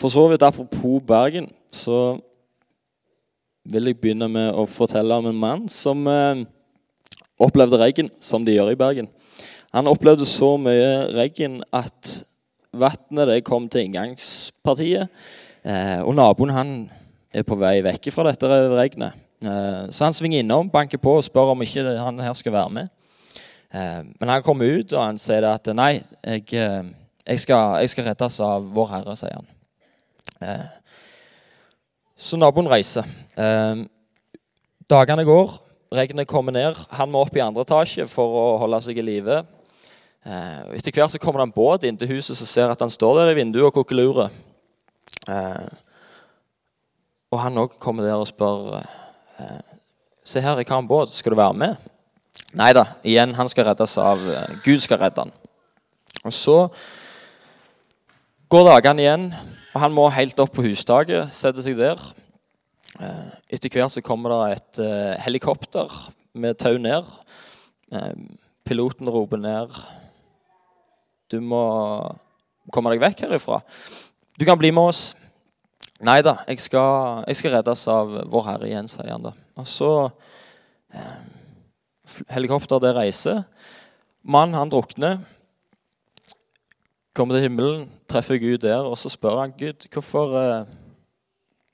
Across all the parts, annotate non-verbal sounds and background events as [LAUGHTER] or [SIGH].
For så vidt apropos Bergen, så vil jeg begynne med å fortelle om en mann som eh, opplevde regn, som de gjør i Bergen. Han opplevde så mye regn at vannet kom til inngangspartiet. Eh, og naboen han er på vei vekk fra dette regnet. Eh, så han svinger innom, banker på og spør om ikke han her skal være med. Eh, men han kommer ut og han sier at nei, jeg, eh, jeg, skal, jeg skal reddes av Vår Herre, sier han. Eh, så naboen reiser. Eh, dagene går, regnet kommer ned. Han må opp i andre etasje for å holde seg i live. Eh, etter hvert så kommer det en båt inn til huset som ser at han står der i vinduet og koker. Eh, og han òg kommer der og spør Se her, jeg har en båt. Skal du være med? Nei da. Igjen, han skal reddes av Gud skal redde han. Og så går dagene igjen. Og han må helt opp på hustaket, sette seg der. Eh, etter hvert så kommer det et uh, helikopter med tau ned. Uh, piloten roper ned Du må komme deg vekk herifra. Du kan bli med oss. Nei da, jeg skal, jeg skal reddes av Vår Herre igjen, sier han da. Og så Helikopter, det reiser. Mannen, han drukner kommer til himmelen, treffer Gud der, og så spør han Gud hvorfor, uh,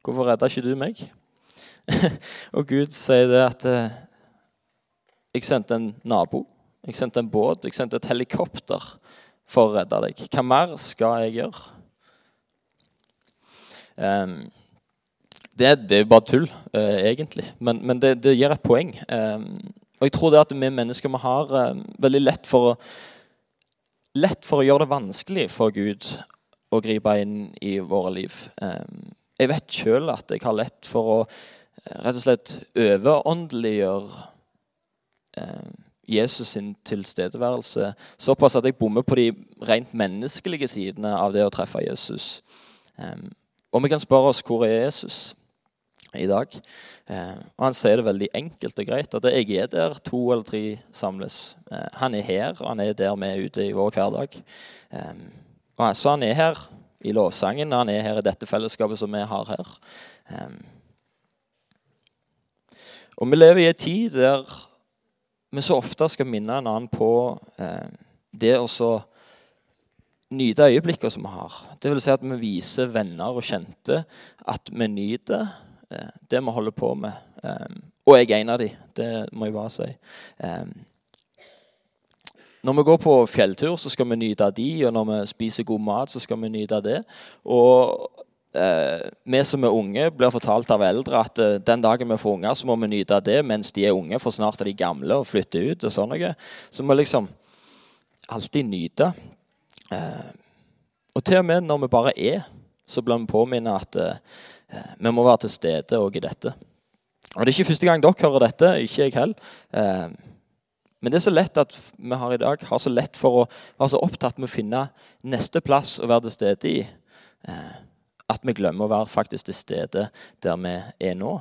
hvorfor redda ikke du meg? [LAUGHS] og Gud sier det at uh, jeg sendte en nabo, jeg sendte en båt, jeg sendte et helikopter for å redde deg. Hva mer skal jeg gjøre? Um, det, det, er bare tull, uh, egentlig, men, men det, det, gir et poeng. Um, og jeg tror det at vi mennesker vi har veldig lett for å lett for å gjøre det vanskelig for Gud å gripe inn i våre liv. Jeg vet sjøl at jeg har lett for å eh, rett og slett overåndeliggjøre Jesus sin tilstedeværelse såpass at jeg bommer på de rent menneskelige sidene av det å treffe Jesus. Og vi kan spørre oss hvor er Jesus i dag. Eh, og Han sier det veldig enkelt og greit at jeg er der to eller tre samles. Eh, han er her, og han er der vi er ute i vår hverdag. Eh, Så han er her i lovsangen, han er her i dette fellesskapet som vi har her. Og vi lever i en tid der vi så ofte skal minne en annen på det å så nyte øyeblikkene som vi har. Det vil si at vi viser venner og kjente at vi nyter det vi holder på med. Eh, og jeg er en av de, det må jeg bare si. Eh, når vi går på fjelltur, så skal vi nyte av de, og når vi spiser god mat, så skal vi nyte av det. Og eh, vi som er unge, blir fortalt av eldre at eh, den dagen vi får unger, så må vi nyte av det mens de er unge, for snart er de gamle og flytter ut. og sånn noe. Så vi liksom alltid nyte. Eh, og til og med når vi bare er, så blir vi påminnet at Eh, vi må være til stede òg i dette. Og Det er ikke første gang dere hører dette, ikke jeg heller. Eh, men det er så lett at vi har i dag har så lett for å være så opptatt med å finne neste plass å være til stede i, eh, at vi glemmer å være faktisk til stede der vi er nå.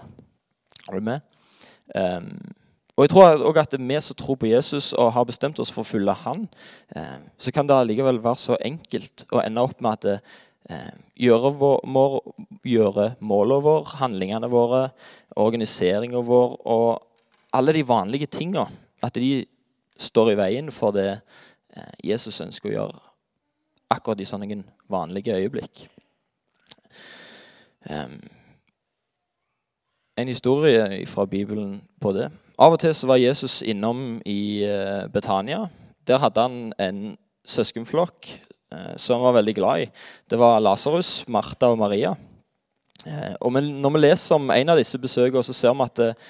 Er du med? Og jeg tror også at Vi som tror på Jesus og har bestemt oss for å følge Han, så kan det allikevel være så enkelt å ende opp med at Eh, vår, gjøre målene våre, handlingene våre, organiseringa vår og alle de vanlige tinga. At de står i veien for det eh, Jesus ønsker å gjøre akkurat i sånne vanlige øyeblikk. en historie fra Bibelen på det. Av og til så var Jesus innom i eh, Betania. Der hadde han en søskenflokk Eh, som han var veldig glad i. Det var Lasarus, Martha og Maria. Eh, og når vi leser om en av disse besøkene, så ser vi at eh,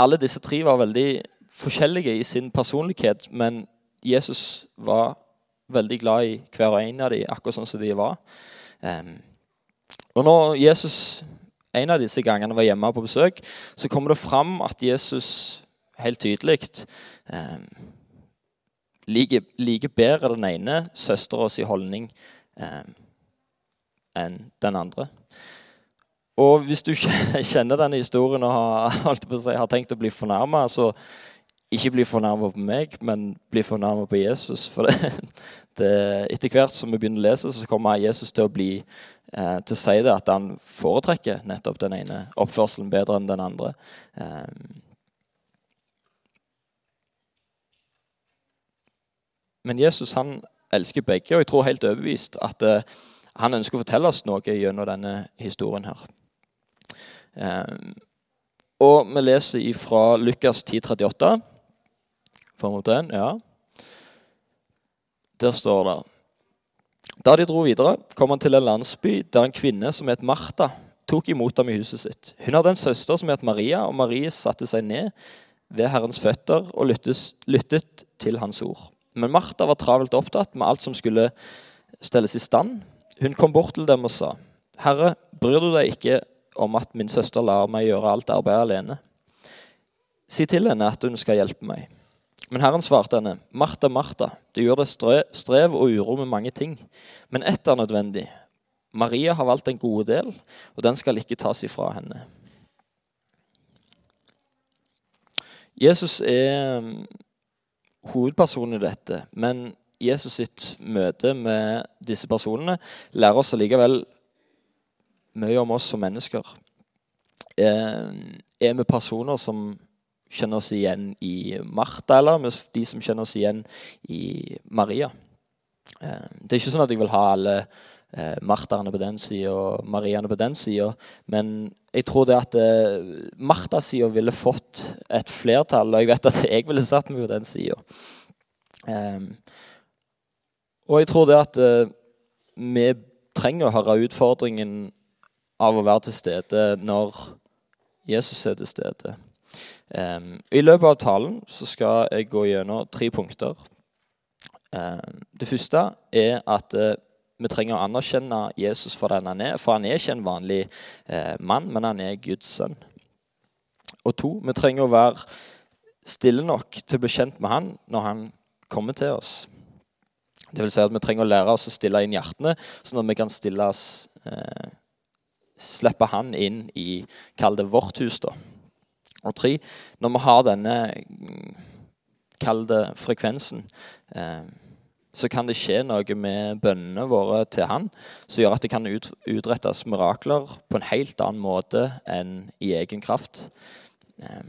alle disse tre var veldig forskjellige i sin personlighet, men Jesus var veldig glad i hver og en av dem, akkurat sånn som de var. Og når Jesus en av disse gangene var hjemme på besøk, så kommer det fram at Jesus helt tydelig liker, liker bedre den ene søstera si holdning eh, enn den andre. Og hvis du [LAUGHS] kjenner denne historien og har, si, har tenkt å bli fornærma, så ikke bli fornærma på meg, men bli fornærma på Jesus. For det, [LAUGHS] det, etter hvert som vi begynner å lese, så kommer Jesus til å bli eh, til å si det at han foretrekker nettopp den ene oppførselen bedre enn den andre. Eh, men Jesus han elsker begge, og jeg tror helt overbevist at eh, han ønsker å fortelle oss noe gjennom denne historien her. Eh, og vi leser fra Lukas 10,38. Får vi opp den? Ja. Der står det Da de dro videre, kom han til en landsby der en kvinne som het Martha, tok imot ham i huset sitt. Hun hadde en søster som het Maria, og Marie satte seg ned ved Herrens føtter og lyttes, lyttet til hans ord. Men Martha var travelt opptatt med alt som skulle stelles i stand. Hun kom bort til dem og sa, 'Herre, bryr du deg ikke om at min søster lar meg gjøre alt arbeidet alene?' Si til henne at hun skal hjelpe meg. Men Herren svarte henne, Martha, Martha, du gjør deg strev og uro med mange ting, men ett er nødvendig. Maria har valgt en god del, og den skal ikke tas ifra henne. Jesus er hovedpersonen i dette, men Jesus sitt møte med disse personene lærer oss allikevel mye om oss som mennesker. Eh, er vi personer som kjenner oss igjen i Martha, eller de som kjenner oss igjen i Maria. Eh, det er ikke sånn at jeg vil ha alle eh, på den sida og Mariaene på den sida, men jeg tror det at eh, Martha-sida ville fått et flertall, og jeg vet at jeg ville satt meg på den sida. Og jeg tror det at vi trenger å høre utfordringen av å være til stede når Jesus er til stede. Um, I løpet av talen så skal jeg gå gjennom tre punkter. Um, det første er at uh, vi trenger å anerkjenne Jesus for den han er. For han er ikke en vanlig eh, mann, men han er Guds sønn. Og to, vi trenger å være stille nok til å bli kjent med han når han kommer til oss. Det vil si at Vi trenger å lære oss å stille inn hjertene, sånn at vi kan stille oss, uh, slippe han inn i kall det vårt hus. da. Og tre, når vi har denne Kall det frekvensen, eh, så kan det skje noe med bønnene våre til Han som gjør at det kan utrettes mirakler på en helt annen måte enn i egen kraft. Eh,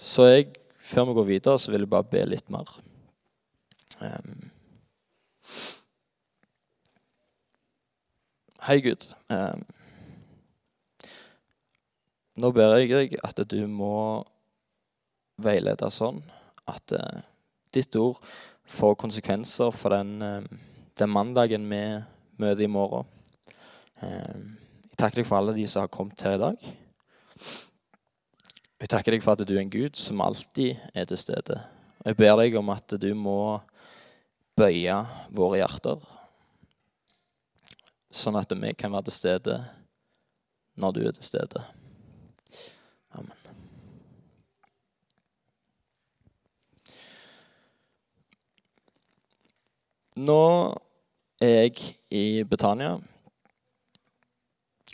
så jeg, før vi går videre, så vil jeg bare be litt mer. Eh, Hei, Gud. Eh, nå ber jeg deg at du må veilede sånn at uh, ditt ord får konsekvenser for den, uh, den mandagen vi møter i morgen. Uh, jeg takker deg for alle de som har kommet her i dag. Jeg takker deg for at du er en Gud som alltid er til stede. Og jeg ber deg om at du må bøye våre hjerter, sånn at vi kan være til stede når du er til stede. Nå er jeg i Betania.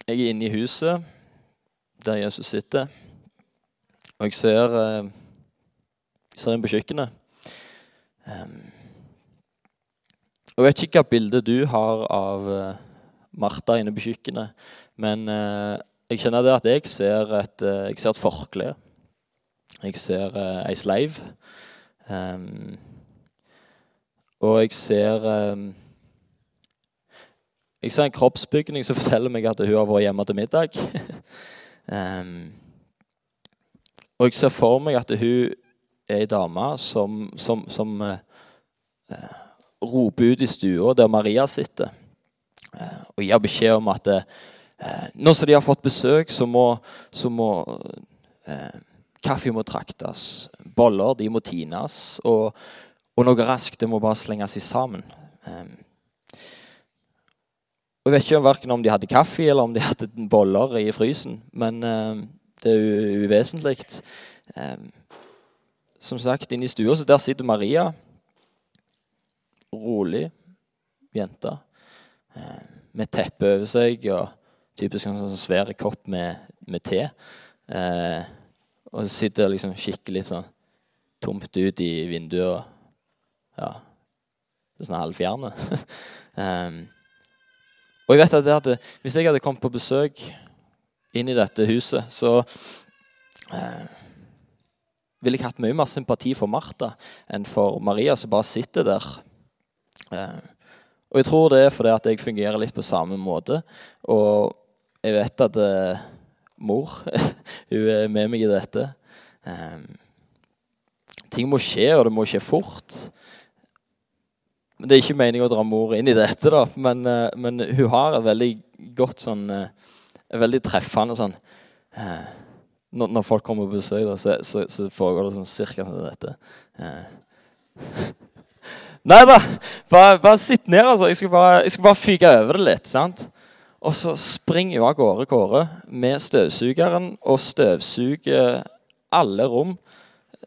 Jeg er inne i huset der Jesus sitter. Og jeg ser, jeg eh, ser inn på kjøkkenet. Jeg vet ikke hva bilde du har av eh, Martha inne på kjøkkenet, men eh, jeg kjenner det at jeg ser et, jeg ser et forkle. Jeg ser ei sleiv. Og jeg ser um, Jeg ser en kroppsbygning som [LAUGHS] forteller meg at hun har vært hjemme til middag. um, [LAUGHS] og jeg ser for meg at hun er ei dame som, som, som uh, uh, roper ut i stua der Maria sitter, og gir beskjed om at uh, nå som de har fått besøk, så må, så må kaffe må traktes. Boller de må tines. Og, og, noe raskt det må bare slenges i sammen. Eh, jeg vet ikke verken om de hadde kaffe eller om de hadde boller i frysen. Men eh, det er uvesentlig. Eh, som sagt, inne i stua så der sitter Maria. Rolig jente. Med teppe over seg. og Typisk en sånn svær kopp med, med te. Og så sitter liksom skikkelig sånn tomt ut i vinduet. Ja, det er sånn halvfjerne. um, [LAUGHS] og jeg vet at, det at hvis jeg hadde kommet på besøk inn i dette huset, så uh, ville jeg hatt mye mer sympati for Martha enn for Maria, som bare sitter der. Uh, og jeg tror det er fordi at jeg fungerer litt på samme måte. Og jeg vet at uh, mor [LAUGHS] hun er med meg i dette. Um, ting må skje, og det må skje fort. Men Det er ikke meningen å dra mor inn i dette, da, men, uh, men hun har et veldig godt sånn uh, Veldig treffende sånn uh, når, når, folk kommer på besøk, så, så, så, foregår det sånn cirka sånn dette. [LAUGHS] Nei da, bare, bare, sitt ned, altså. Jeg skal bare, bare fyke over det litt. sant? Og så springer hun av gårde Kåre med støvsugeren og støvsuger alle rom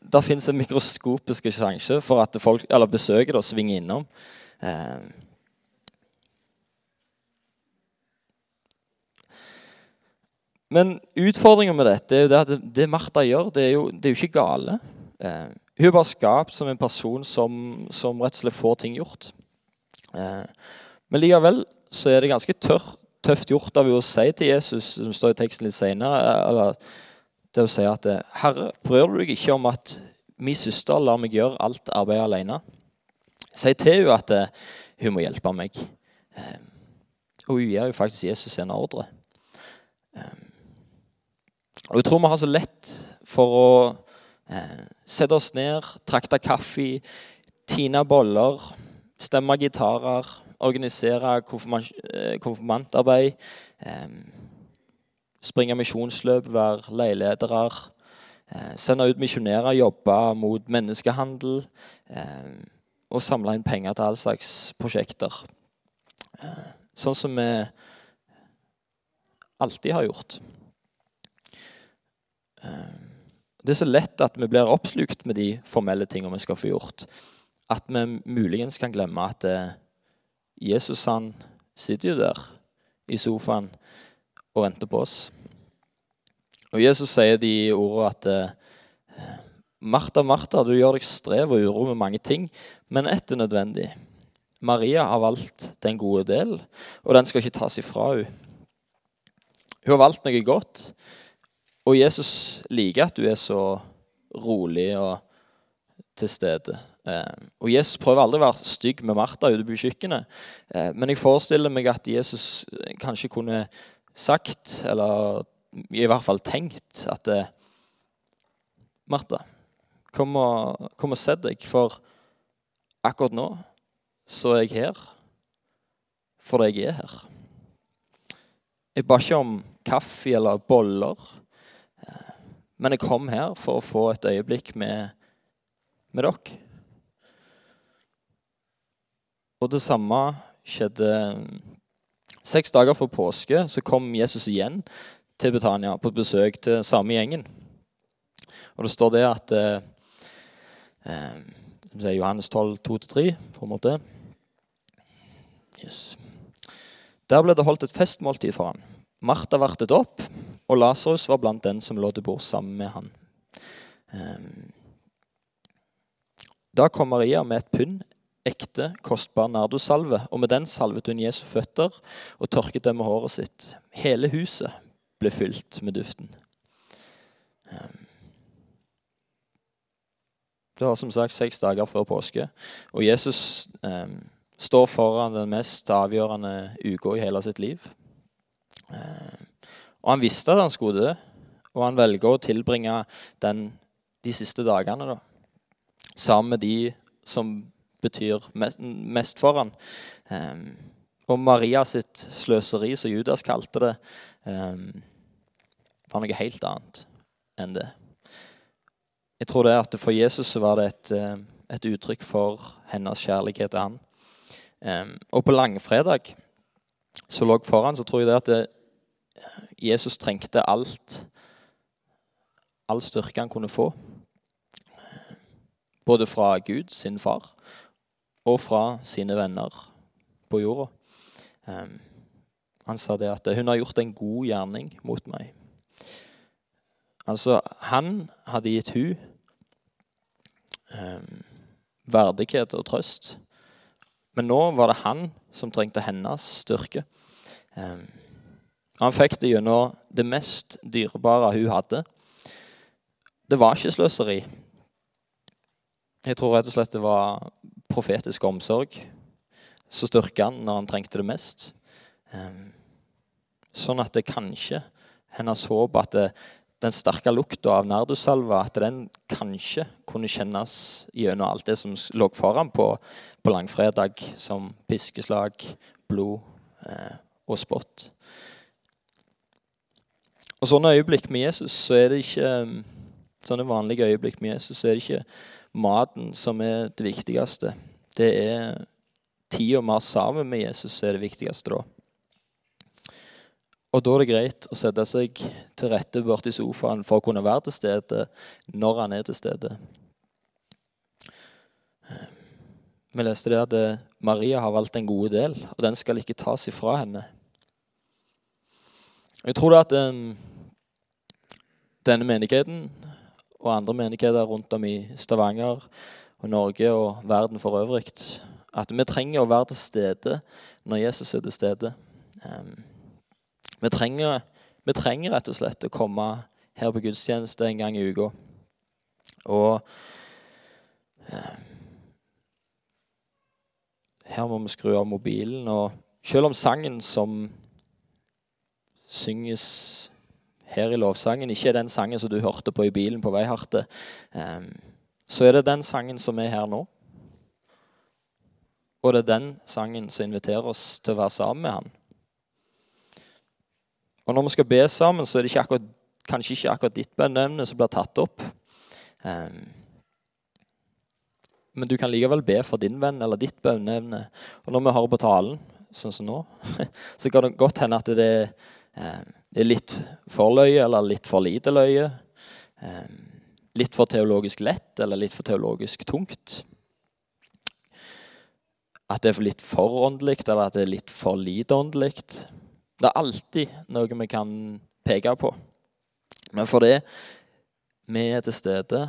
det fins en mikroskopisk sjanse for at folk, eller besøket da, svinger innom. Eh. Men utfordringa med dette er jo det at det Martha gjør, det er jo, det er jo ikke gale. Eh. Hun er bare skapt som en person som, som, rett og slett får ting gjort. Eh. Men likevel så er det ganske tør, tøft gjort av henne å si til Jesus, som står i teksten litt senere, eller det å si at Herre, bryr du deg ikke om at min søster lar meg gjøre alt arbeidet alene? Si til henne at uh, hun må hjelpe meg. Um, og hun gir jo faktisk Jesus en ordre. Um, og Jeg tror vi har så lett for å uh, sette oss ned, trakte kaffe, tine boller, stemme gitarer, organisere konfirmantarbeid. Springe misjonsløp, være leiledere, eh, sende ut misjonærer, jobbe mot menneskehandel eh, og samle inn penger til all slags prosjekter. Eh, sånn som vi alltid har gjort. Det er så lett at vi blir oppslukt med de formelle tingene vi skal få gjort. At vi muligens kan glemme at Jesus han sitter jo der i sofaen og venter på oss. Og Jesus sier de ordene at eh, Martha, Martha, du gjør deg strev og uro med mange ting, men ett er nødvendig. Maria har valgt den gode del, og den skal ikke tas ifra henne. Hun har valgt noe godt, og Jesus liker at du er så rolig og til stede. Eh, og Jesus prøver aldri å være stygg med Martha ute på kjøkkenet, eh, men jeg forestiller meg at Jesus kanskje kunne sagt, eller i hvert fall tenkt, at eh, Martha, kom og, kom og sett deg, for akkurat nå så er jeg her fordi jeg er her. Jeg ba ikke om kaffe eller boller, eh, men jeg kom her for å få et øyeblikk med, med dere. Og det samme skjedde Seks dager før påske så kom Jesus igjen til Betania på besøk til samme gjengen. Og det står det at eh, eh Det er Johannes 12, 2-3, på en måte. Yes. Der ble det holdt et festmåltid for ham. Martha vartet opp, og Lasarus var blant den som lå til bord sammen med han. Eh, da kom Maria med et pund ekte, kostbar nardosalve, og med den salvet hun Jesu føtter og tørket dem med håret sitt. Hele huset ble fylt med duften. Ehm. Det var som sagt seks dager før påske, og Jesus eh, står foran den mest avgjørende uka i hele sitt liv. Eh, og han visste at han skulle dø, og han velger å tilbringe den, de siste dagene da, sammen med de som betyr mest for han. Um, og Maria sitt sløseri, som Judas kalte det, um, var noe helt annet enn det. Jeg tror det at for Jesus var det et, eh, et uttrykk for hennes kjærlighet til han. Um, og på langfredag som lå foran, så tror jeg det at det, Jesus trengte alt. All styrke han kunne få. Både fra Gud, sin far, og fra sine venner på jorda. Han sa det at hun har gjort en god gjerning mot meg. Altså, han hadde gitt hun verdighet og trøst. Men nå var det han som trengte hennes styrke. Um, han fikk det gjennom det mest dyrebare hun hadde. Det var ikke sløseri. Jeg tror rett og slett det var profetisk omsorg Så styrka han når han trengte det mest. Ehm, sånn at det kanskje hennes håp at det, den sterke lukta av nardussalva at den kanskje kunne kjennes gjennom alt det som lå foran på, på langfredag, som piskeslag, blod eh, og spott. Og sånne øyeblikk med Jesus, så er det ikke sånne vanlige øyeblikk med Jesus, så er det ikke maten som er det viktigste. Det er tida vi har sammen med Jesus, som er det viktigste da. Og da er det greit å sette seg til rette borti sofaen for å kunne være til stede når han er til stede. Vi leste det at eh, Maria har valgt en god del, og den skal ikke tas ifra henne. Jeg tror det at um, denne menigheten og andre menigheter rundt om i Stavanger og Norge og verden for øvrig at vi trenger å være til stede når Jesus er til stede. Vi trenger, vi trenger, rett og slett å komme her på gudstjeneste en gang i uka. Og her må vi skru av mobilen. Og selv om sangen som synges her i lovsangen, ikke er den sangen som du hørte på i bilen på vei herte, eh, så er det den sangen som er her nå. Og det er den sangen som inviterer oss til å være sammen med han. Og når vi skal be sammen, så er det ikke akkurat, kanskje ikke akkurat ditt bønneemne som blir tatt opp. Um, men du kan likevel be for din venn eller ditt bønneevne. Og når vi hører på talen, sånn som nå, [LAUGHS] så kan det godt hende at det, um, det er litt for løye eller litt for lite løye. Um, litt for teologisk lett eller litt for teologisk tungt. At det er litt for åndelig eller at det er litt for lite åndelig. Det er alltid noe vi kan peke på. Men fordi vi er til stede,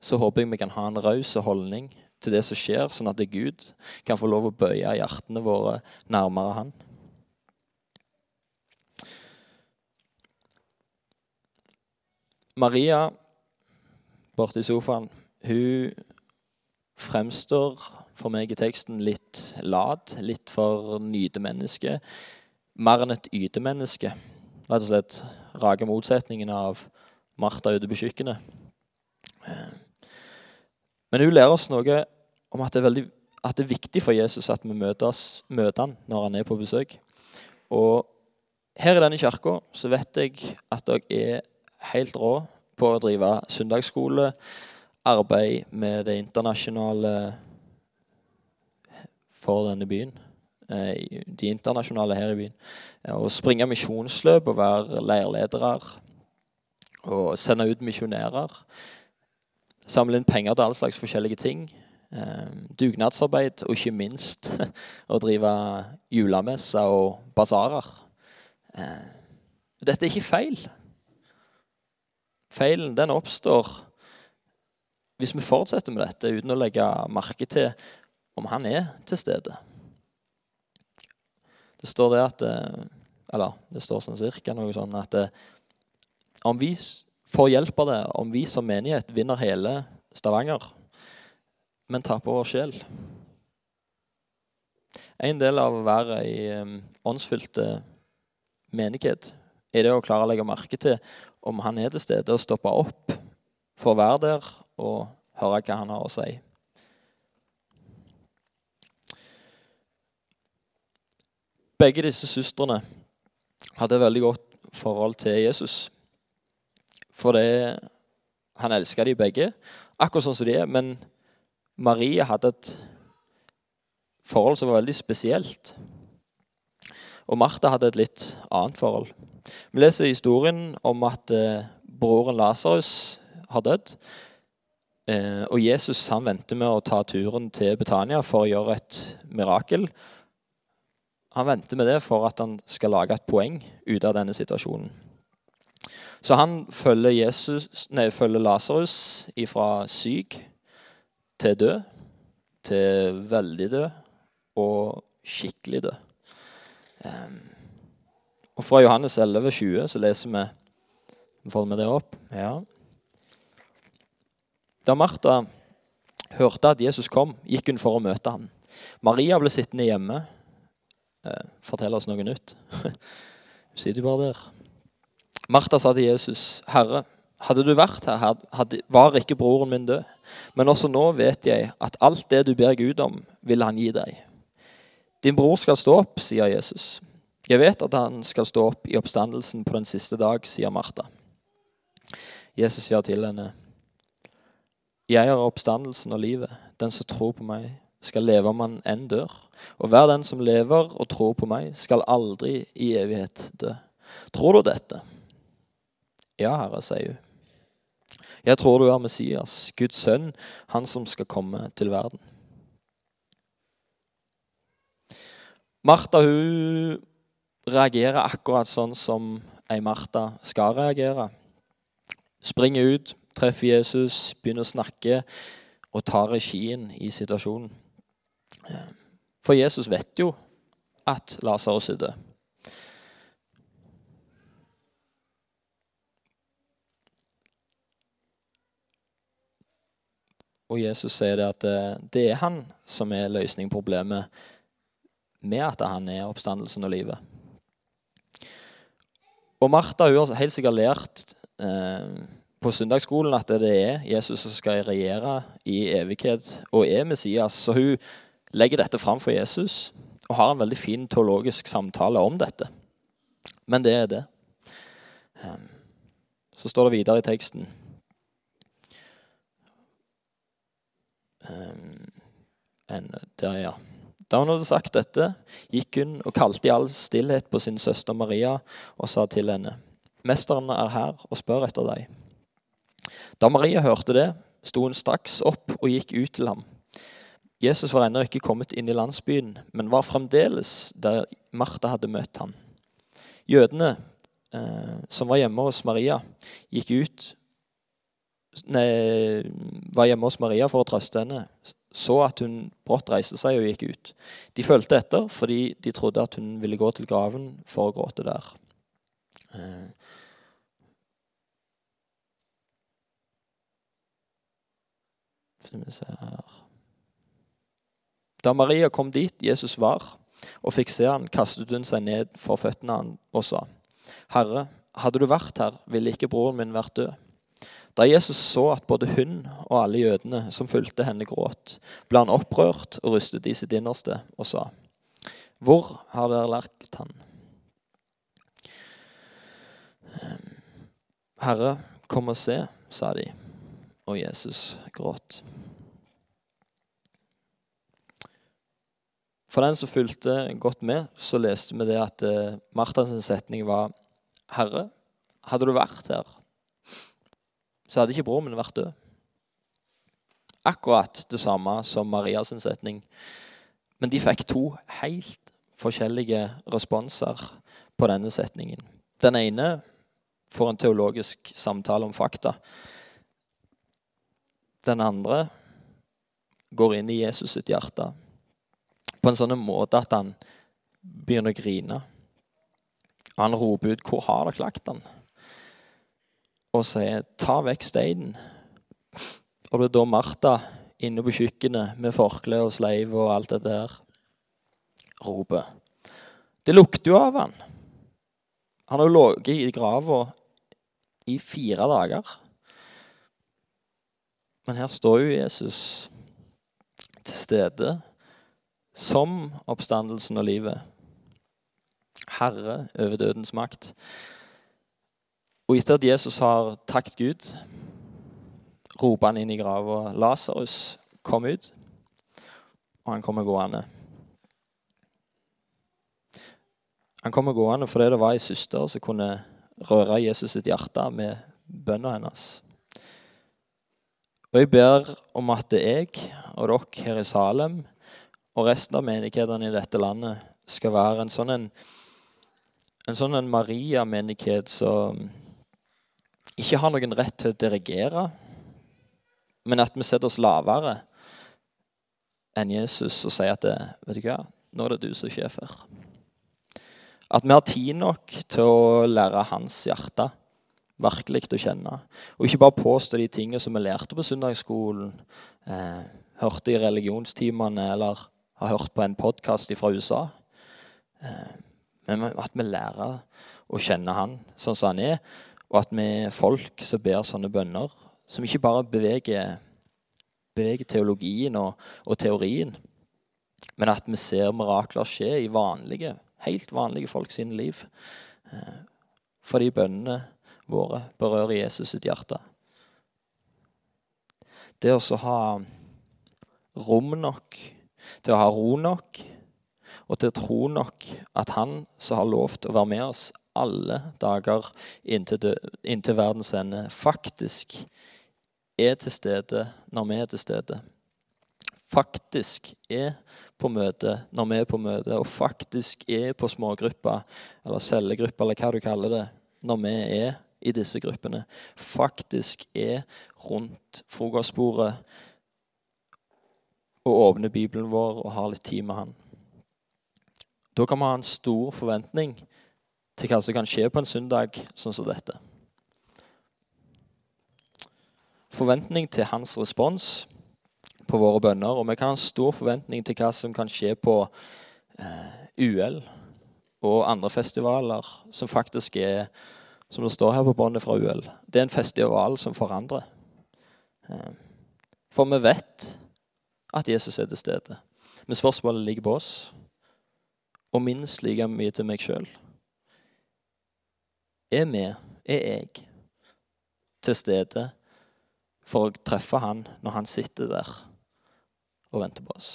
så håper jeg vi kan ha en raus holdning til det som skjer, sånn at Gud kan få lov å bøye hjertene våre nærmere Han. Maria borte i sofaen, hun fremstår for meg i teksten litt lat, litt for nytemenneske. Mer enn et ytemenneske. Rett og slett rake motsetningen av Martha ute på kjøkkenet. Men hun lærer oss noe om at det er, veldig, at det er viktig for Jesus at vi møter, han når han er på besøk. Og her i denne kirka så vet jeg at dere er helt rå på å drive søndagsskole, arbeid med det internasjonale for denne byen. Eh, de internasjonale her i byen. Å springe misjonsløp og være leirledere. Og sende ut misjonærer. Samle inn penger til all slags forskjellige ting. Eh, dugnadsarbeid, og ikke minst [LAUGHS] å drive julemesser og basarer. Eh, dette er ikke feil. Feilen den oppstår hvis vi fortsetter med dette uten å legge merke til om han er til stede. Det står det at eh, Eller det står sånn cirka noe sånn at eh, om vi får hjelp av det, om vi som menighet vinner hele Stavanger, men taper vår sjel En del av å være i åndsfylte menighet er det å klare å legge merke til om han er til stede, og stoppe opp for å være der og høre hva han har å si. Begge disse søstrene hadde et veldig godt forhold til Jesus. For det, han elska de begge, akkurat sånn som de er. Men Marie hadde et forhold som var veldig spesielt. Og Martha hadde et litt annet forhold. Vi leser historien om at eh, broren Lasarus har dødd. Eh, og Jesus han venter med å ta turen til Betania for å gjøre et mirakel. Han venter med det for at han skal lage et poeng ut av denne situasjonen. Så han følger, Jesus, følger Lasarus ifra syk til død, til veldig død og skikkelig død. Um, og fra Johannes 11, 20 så leser vi Får vi det opp? Ja. Da Martha hørte at Jesus kom, gikk hun for å møte ham. Maria ble sittende hjemme. Eh, fortell oss noe nytt. [LAUGHS] Hun sitter bare der. Martha sa til Jesus, 'Herre, hadde du vært her, hadde, var ikke broren min død.' 'Men også nå vet jeg at alt det du ber Gud om, vil han gi deg.' 'Din bror skal stå opp', sier Jesus. 'Jeg vet at han skal stå opp i oppstandelsen på den siste dag', sier Martha. Jesus sier til henne, 'Jeg er oppstandelsen og livet. Den som tror på meg, skal leve om han enn dør.' 'Og hver den som lever og tror på meg, skal aldri i evighet dø.' Tror du dette? Ja, Herre, sier hun. Jeg tror du er Messias, Guds sønn, han som skal komme til verden. Martha hun reagerer akkurat sånn som ei Martha skal reagere. Springer ut, treffer Jesus, begynner å snakke og tar regien i situasjonen. For Jesus vet jo at Lasarus er død. Og Jesus sier det at eh, det er han som er løsningen på problemet med at han er oppstandelsen og livet. Og Martha hun har helt sikkert lært eh, på søndagsskolen at det er Jesus som skal regjere i evighet og er Messias. Så hun legger dette fram for Jesus og har en veldig fin teologisk samtale om dette. Men det er det. Eh, så står det videre i teksten en, der, ja. Da hun hadde sagt dette, gikk hun og kalte i all stillhet på sin søster Maria og sa til henne, Mesteren er her og spør etter deg. Da Maria hørte det, sto hun straks opp og gikk ut til ham. Jesus var ennå ikke kommet inn i landsbyen, men var fremdeles der Martha hadde møtt ham. Jødene eh, som var hjemme hos Maria, gikk ut nei, var hjemme hos Maria for å trøste henne, så at hun brått reiste seg og gikk ut. De fulgte etter fordi de trodde at hun ville gå til graven for å gråte der. Eh. Da Maria kom dit Jesus var, og fikk se han, kastet hun seg ned for føttene han og sa, Herre, hadde du vært her, ville ikke broren min vært død. Da Jesus så at både hun og alle jødene som fulgte henne, gråt, ble han opprørt og rystet i sitt innerste og sa, Hvor har dere lagt han? Herre, kom og se, sa de, og Jesus gråt. For den som fulgte godt med, så leste vi det at eh, Marthas setning var Herre, hadde du vært her, så hadde ikke broren min vært død. Akkurat det samme som Marias setning. Men de fikk to helt forskjellige responser på denne setningen. Den ene får en teologisk samtale om fakta. Den andre går inn i Jesus sitt hjerte på en sånn måte at han begynner å grine. Han roper ut 'Hvor har dere lagt han?' Og sier 'ta vekk steinen'. Og det er da Martha inne på kjøkkenet med forkle og sleiv og alt det der roper. Det lukter jo av han. Han har jo ligget i grava i fire dager. Men her står jo Jesus til stede som oppstandelsen og livet. Herre over dødens makt. Og etter at Jesus har takket Gud, roper han inn i grava. Lasarus, kom ut. Og han kommer gående. Han kommer gående fordi det var ei søster som kunne røre Jesus sitt hjerte med bønna hennes. Og jeg ber om at jeg og dere her i Salem og resten av menighetene i dette landet skal være en sånn en, en, sånn en Maria-menighet som ikke har noen rett til å dirigere, men at vi setter oss lavere enn Jesus og sier at det, vet du hva, nå er det du som er sjef her. At vi har tid nok til å lære hans hjerte virkelig å kjenne. Og ikke bare påstå de tingene som vi lærte på søndagsskolen, eh, hørte i religionstimene eller har hørt på en podkast fra USA. Eh, men at vi lærer å kjenne han sånn som han er, og at vi er folk som ber sånne bønner, som ikke bare beveger, beveger teologien og, og teorien, men at vi ser mirakler skje i vanlige, helt vanlige folk sine liv. Eh, fordi bønnene våre berører Jesus sitt hjerte. Det å ha rom nok, til å ha ro nok, og til å tro nok at Han som har lovt å være med oss alle dager inntil, inntil verdens ende, faktisk er til stede når vi er til stede faktisk er på møte når vi er på møte, og faktisk er på smågrupper eller cellegrupper, eller hva du kaller det, når vi er i disse gruppene, faktisk er rundt frokostbordet og åpner Bibelen vår og har litt tid med Han. Da kan vi ha en stor forventning til hva som kan skje på en søndag sånn som dette. Forventning til hans respons på våre bønner. Og vi kan ha en stor forventning til hva som kan skje på eh, UL og andre festivaler som faktisk er som det står her på båndet fra UL. Det er en festival som forandrer. Eh, for vi vet at Jesus er til stede. Men spørsmålet ligger på oss, og minst like mye til meg sjøl. Er vi, er jeg, til stede for å treffe han når han sitter der og venter på oss.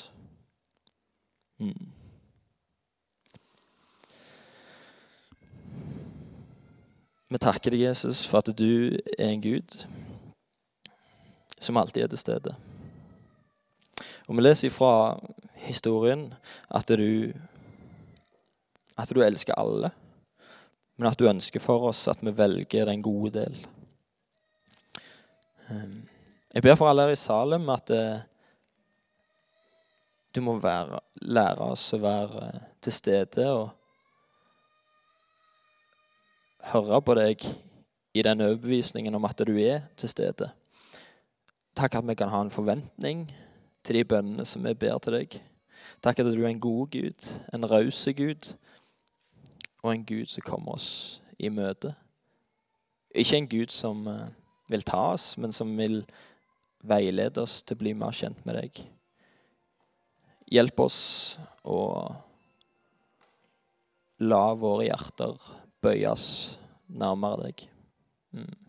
Mm. Vi takker deg, Jesus, for at du er en Gud som alltid er til stede. Og vi leser fra historien at du, at du elsker alle, men at du ønsker for oss at vi velger den gode del. Ehm, jeg ber for alle her i Salem at eh, du må være, lære oss å være til stede og høre på deg i den overbevisningen om at du er til stede. Takk at vi kan ha en forventning til de bønnene som vi ber til deg. Takk at du er en god Gud, en raus Gud, og en Gud som kommer oss i møte. Ikke en Gud som eh, vil ta oss, men som vil veilede oss til å bli mer kjent med deg. Hjelp oss å la våre hjerter bøyes nærmere deg. Mm.